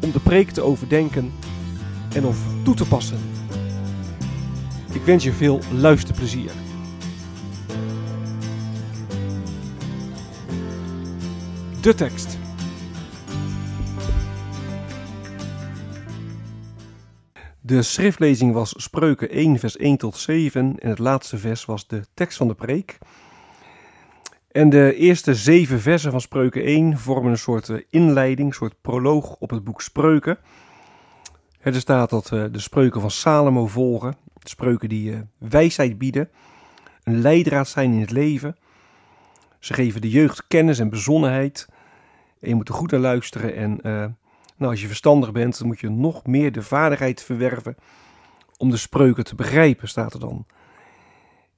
om de preek te overdenken en of toe te passen. Ik wens je veel luisterplezier. De tekst. De schriftlezing was Spreuken 1, vers 1 tot 7 en het laatste vers was de tekst van de preek. En de eerste zeven versen van Spreuken 1 vormen een soort eh, inleiding, een soort proloog op het boek Spreuken. Er staat dat we de spreuken van Salomo volgen, spreuken die eh, wijsheid bieden, een leidraad zijn in het leven. Ze geven de jeugd kennis en bezonnenheid. En je moet er goed naar luisteren en nou, als je verstandig bent, dan moet je nog meer de vaardigheid verwerven om de spreuken te begrijpen, staat er dan.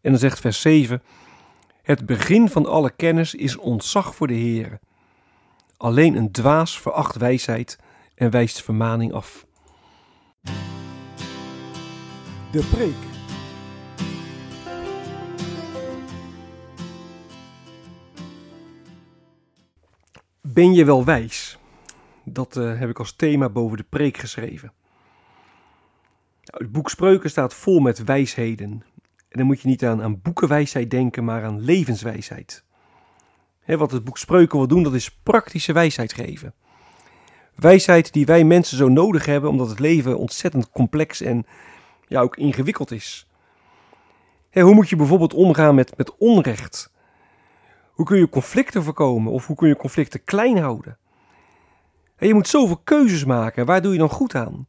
En dan zegt vers 7: Het begin van alle kennis is ontzag voor de Heer. Alleen een dwaas veracht wijsheid en wijst vermaning af. De preek. Ben je wel wijs? Dat uh, heb ik als thema boven de preek geschreven. Nou, het boek Spreuken staat vol met wijsheden. En dan moet je niet aan, aan boekenwijsheid denken, maar aan levenswijsheid. He, wat het boek Spreuken wil doen, dat is praktische wijsheid geven. Wijsheid die wij mensen zo nodig hebben, omdat het leven ontzettend complex en ja, ook ingewikkeld is. Hoe moet je bijvoorbeeld omgaan met, met onrecht? Hoe kun je conflicten voorkomen of hoe kun je conflicten klein houden? En je moet zoveel keuzes maken. Waar doe je dan goed aan?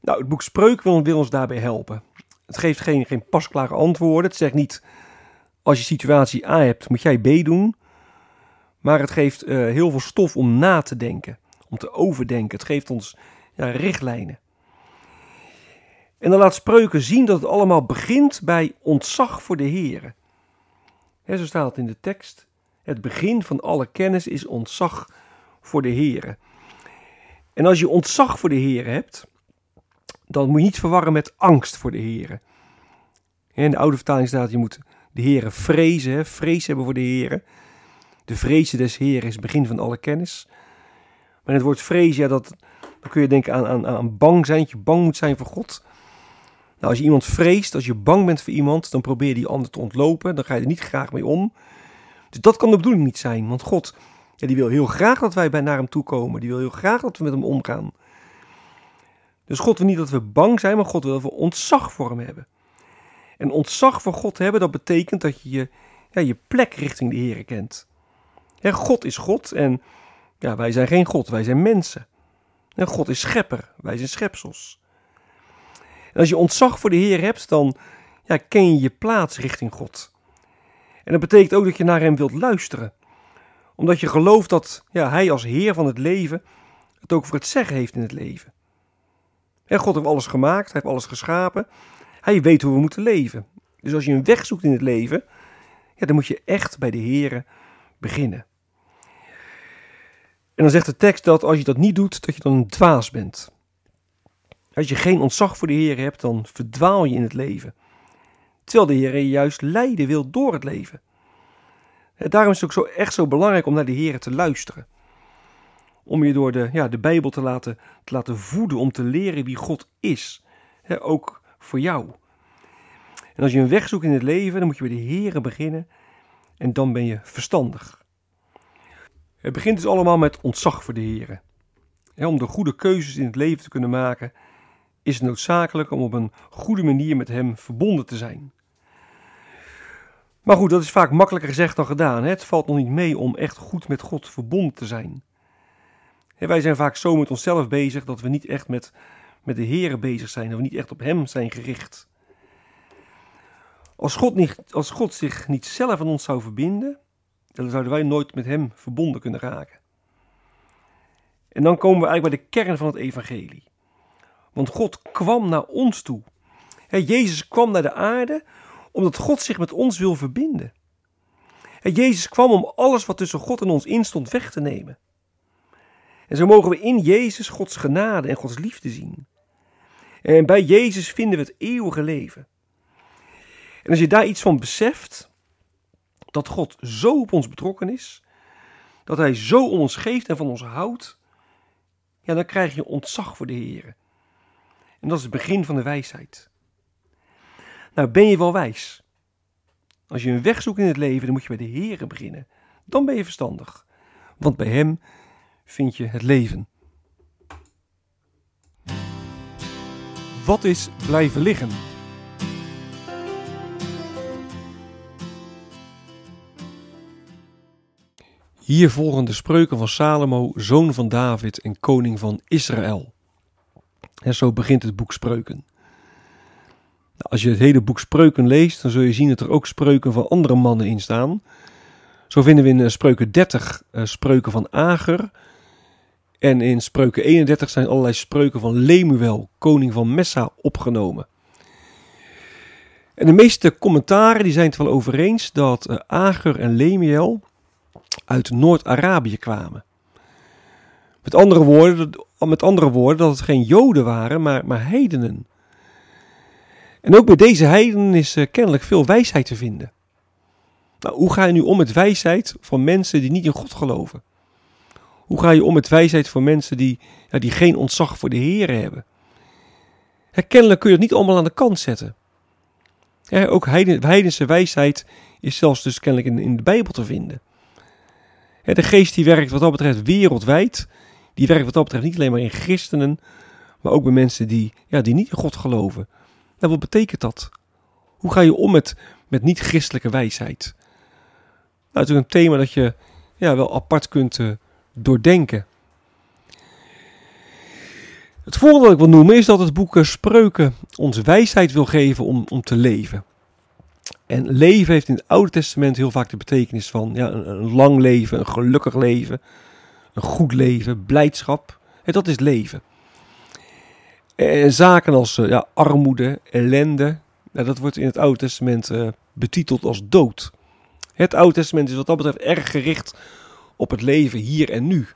Nou, het boek Spreuk wil, wil ons daarbij helpen. Het geeft geen, geen pasklare antwoorden. Het zegt niet, als je situatie A hebt, moet jij B doen. Maar het geeft uh, heel veel stof om na te denken, om te overdenken. Het geeft ons ja, richtlijnen. En dan laat Spreuken zien dat het allemaal begint bij ontzag voor de Heer. He, zo staat het in de tekst. Het begin van alle kennis is ontzag voor de Heer. En als je ontzag voor de Heer hebt, dan moet je niet verwarren met angst voor de Heer. In de oude vertaling staat, je moet de Heer vrezen, vrees hebben voor de Heer. De vrezen des Heer is het begin van alle kennis. Maar het woord vrees, ja, dat, dan kun je denken aan, aan, aan bang zijn, dat je bang moet zijn voor God. Nou, als je iemand vreest, als je bang bent voor iemand, dan probeer je die ander te ontlopen. Dan ga je er niet graag mee om. Dus dat kan de bedoeling niet zijn, want God ja, die wil heel graag dat wij bij naar hem toe komen. Die wil heel graag dat we met hem omgaan. Dus God wil niet dat we bang zijn, maar God wil dat we ontzag voor hem hebben. En ontzag voor God hebben, dat betekent dat je je, ja, je plek richting de Heer kent. God is God en ja, wij zijn geen God, wij zijn mensen. En God is schepper, wij zijn schepsels. En als je ontzag voor de Heer hebt, dan ja, ken je je plaats richting God. En dat betekent ook dat je naar Hem wilt luisteren omdat je gelooft dat ja, Hij als Heer van het leven het ook voor het zeggen heeft in het leven. En God heeft alles gemaakt, Hij heeft alles geschapen. Hij weet hoe we moeten leven. Dus als je een weg zoekt in het leven, ja, dan moet je echt bij de Heer beginnen. En dan zegt de tekst dat als je dat niet doet, dat je dan een dwaas bent. Als je geen ontzag voor de Heer hebt, dan verdwaal je in het leven. Terwijl de Heer je juist leiden wil door het leven. Daarom is het ook zo, echt zo belangrijk om naar de Heer te luisteren. Om je door de, ja, de Bijbel te laten, te laten voeden, om te leren wie God is. ook voor jou. En als je een weg zoekt in het leven, dan moet je bij de Heer beginnen. En dan ben je verstandig. Het begint dus allemaal met ontzag voor de Heer. om de goede keuzes in het leven te kunnen maken, is het noodzakelijk om op een goede manier met Hem verbonden te zijn. Maar goed, dat is vaak makkelijker gezegd dan gedaan. Het valt nog niet mee om echt goed met God verbonden te zijn. Wij zijn vaak zo met onszelf bezig dat we niet echt met, met de Heer bezig zijn, dat we niet echt op Hem zijn gericht. Als God, niet, als God zich niet zelf aan ons zou verbinden, dan zouden wij nooit met Hem verbonden kunnen raken. En dan komen we eigenlijk bij de kern van het evangelie. Want God kwam naar ons toe. Jezus kwam naar de aarde omdat God zich met ons wil verbinden. Jezus kwam om alles wat tussen God en ons instond weg te nemen. En zo mogen we in Jezus Gods genade en Gods liefde zien. En bij Jezus vinden we het eeuwige leven. En als je daar iets van beseft, dat God zo op ons betrokken is, dat Hij zo om ons geeft en van ons houdt, ja, dan krijg je ontzag voor de Heer. En dat is het begin van de wijsheid. Nou, ben je wel wijs? Als je een weg zoekt in het leven, dan moet je bij de Heer beginnen. Dan ben je verstandig. Want bij Hem vind je het leven. Wat is blijven liggen? Hier volgen de spreuken van Salomo, zoon van David en koning van Israël. En zo begint het boek Spreuken. Nou, als je het hele boek Spreuken leest, dan zul je zien dat er ook spreuken van andere mannen in staan. Zo vinden we in eh, Spreuken 30 uh, eh, spreuken van Ager. En in Spreuken 31 zijn allerlei spreuken van Lemuel, koning van Messa, opgenomen. En de meeste commentaren die zijn het wel over eens dat uh, Ager en Lemuel uit Noord-Arabië kwamen. Met andere, woorden, met andere woorden, dat het geen Joden waren, maar, maar heidenen. En ook bij deze heidenen is uh, kennelijk veel wijsheid te vinden. Nou, hoe ga je nu om met wijsheid van mensen die niet in God geloven? Hoe ga je om met wijsheid van mensen die, ja, die geen ontzag voor de Heer hebben? kennelijk kun je het niet allemaal aan de kant zetten. ook heidense wijsheid is zelfs dus kennelijk in, in de Bijbel te vinden. de geest die werkt wat dat betreft wereldwijd. Die werkt wat dat betreft niet alleen maar in christenen, maar ook bij mensen die, ja, die niet in God geloven. Wat betekent dat? Hoe ga je om met, met niet-christelijke wijsheid? Nou, natuurlijk een thema dat je ja, wel apart kunt uh, doordenken. Het volgende wat ik wil noemen is dat het boek Spreuken ons wijsheid wil geven om, om te leven. En leven heeft in het Oude Testament heel vaak de betekenis van ja, een, lang leven, een gelukkig leven, een goed leven, blijdschap. En dat is leven. En zaken als uh, ja, armoede, ellende, dat wordt in het Oude Testament uh, betiteld als dood. Het Oude Testament is wat dat betreft erg gericht op het leven hier en nu.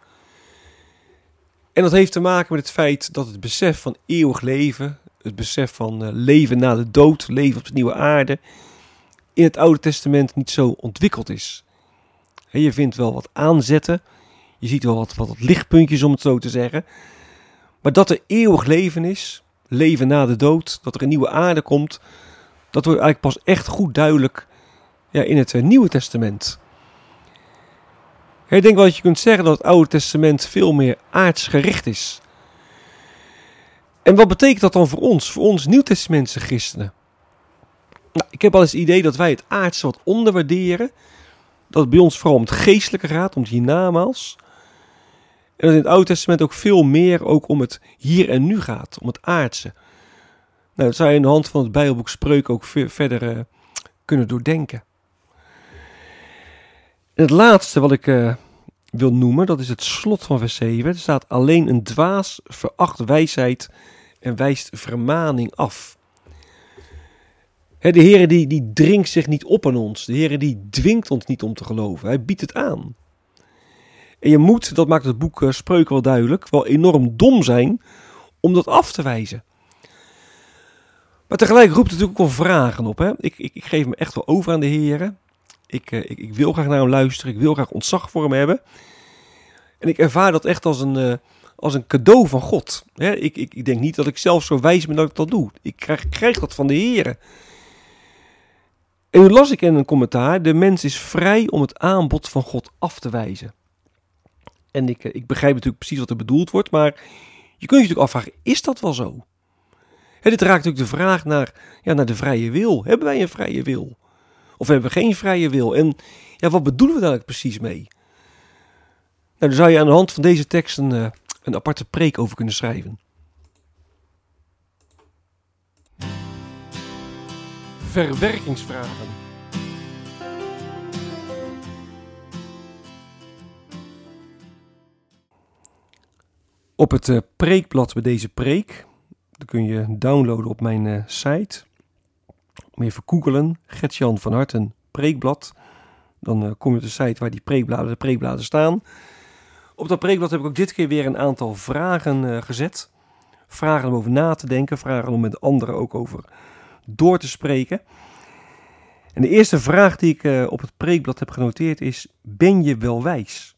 En dat heeft te maken met het feit dat het besef van eeuwig leven, het besef van uh, leven na de dood, leven op de nieuwe aarde, in het Oude Testament niet zo ontwikkeld is. je vindt wel wat aanzetten, je ziet wel wat, wat lichtpuntjes om het zo te zeggen. Maar dat er eeuwig leven is, leven na de dood, dat er een nieuwe aarde komt, dat wordt eigenlijk pas echt goed duidelijk ja, in het eh, Nieuwe Testament. Ik denk wel dat je kunt zeggen dat het Oude Testament veel meer aardsgericht is. En wat betekent dat dan voor ons, voor ons Nieuwtestamentse christenen? Nou, ik heb al eens het idee dat wij het aardse wat onderwaarderen. Dat het bij ons vooral om het geestelijke gaat, om het hiernamaals. En dat in het Oude Testament ook veel meer ook om het hier en nu gaat, om het aardse. Nou, dat zou je in de hand van het Bijbelboek Spreuken ook verder uh, kunnen doordenken. En het laatste wat ik uh, wil noemen, dat is het slot van vers 7. Er staat alleen een dwaas veracht wijsheid en wijst vermaning af. de Heer die, die dringt zich niet op aan ons. De Heer die dwingt ons niet om te geloven. Hij biedt het aan. En je moet, dat maakt het boek uh, Spreuken wel duidelijk, wel enorm dom zijn om dat af te wijzen. Maar tegelijk roept het natuurlijk ook wel vragen op. Hè? Ik, ik, ik geef me echt wel over aan de Heer. Ik, uh, ik, ik, wil graag naar hem luisteren. Ik wil graag ontzag voor hem hebben. En ik ervaar dat echt als een, uh, als een cadeau van God. Hè? Ik, ik, ik denk niet dat ik zelf zo wijs ben dat ik dat doe. Ik krijg, krijg dat van de Heer. En nu las ik in een commentaar: de mens is vrij om het aanbod van God af te wijzen. En ik, ik begrijp natuurlijk precies wat er bedoeld wordt, maar je kunt je natuurlijk afvragen, is dat wel zo? Hè, dit raakt natuurlijk de vraag naar, ja, naar de vrije wil. Hebben wij een vrije wil? Of hebben we geen vrije wil? En ja, wat bedoelen we daar eigenlijk precies mee? Nou, daar zou je aan de hand van deze tekst een, uh, een aparte preek over kunnen schrijven. Verwerkingsvragen. Op het uh, preekblad bij deze preek, dat kun je downloaden op mijn uh, site. Moet even googelen, Gertjan van Harten preekblad. Dan uh, kom je op de site waar die preekbladen, de preekbladen staan. Op dat preekblad heb ik ook dit keer weer een aantal vragen gezet. Vragen om over na te denken, vragen om met anderen ook over door te spreken. En de eerste vraag die ik op het preekblad heb genoteerd is: Ben je wel wijs?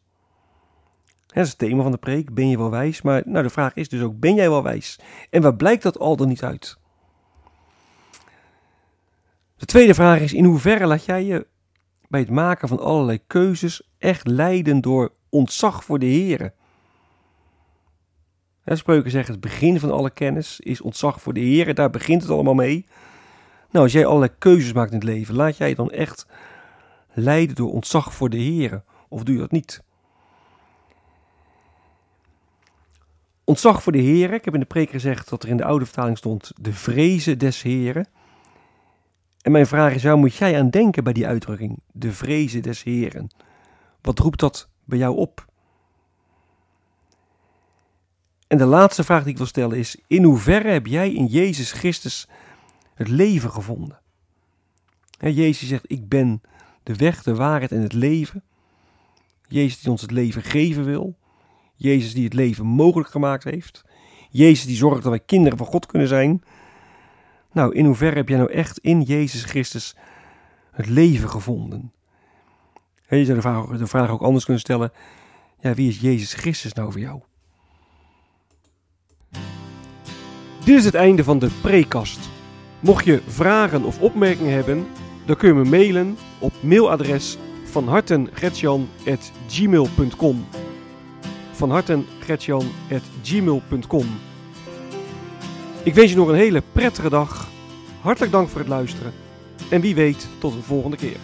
Dat is het thema van de preek. Ben je wel wijs? Maar nou, de vraag is dus ook: ben jij wel wijs? En waar blijkt dat al dan niet uit? De tweede vraag is: in hoeverre laat jij je bij het maken van allerlei keuzes echt leiden door ontzag voor de Heer? spreuken zeggen: het begin van alle kennis is ontzag voor de Heer. Daar begint het allemaal mee. Nou, als jij allerlei keuzes maakt in het leven, laat jij je dan echt leiden door ontzag voor de Heer? Of doe je dat niet? Ontzag voor de Heer. Ik heb in de preek gezegd dat er in de oude vertaling stond de vrezen des Heren. En mijn vraag is, waar moet jij aan denken bij die uitdrukking? De vrezen des Heren. Wat roept dat bij jou op? En de laatste vraag die ik wil stellen is, in hoeverre heb jij in Jezus Christus het leven gevonden? Jezus zegt, ik ben de weg, de waarheid en het leven. Jezus die ons het leven geven wil. Jezus die het leven mogelijk gemaakt heeft. Jezus die zorgt dat wij kinderen van God kunnen zijn. Nou, in hoeverre heb jij nou echt in Jezus Christus het leven gevonden? je zou de vraag, ook anders kunnen stellen. Ja, wie is Jezus Christus nou voor jou? Dit is het einde van de prekast. Mocht je vragen of opmerkingen hebben, dan kun je me mailen op mailadres van hartengretjan.gmail.com Ik wens je nog een hele prettige dag. Hartelijk dank voor het luisteren. En wie weet tot een volgende keer.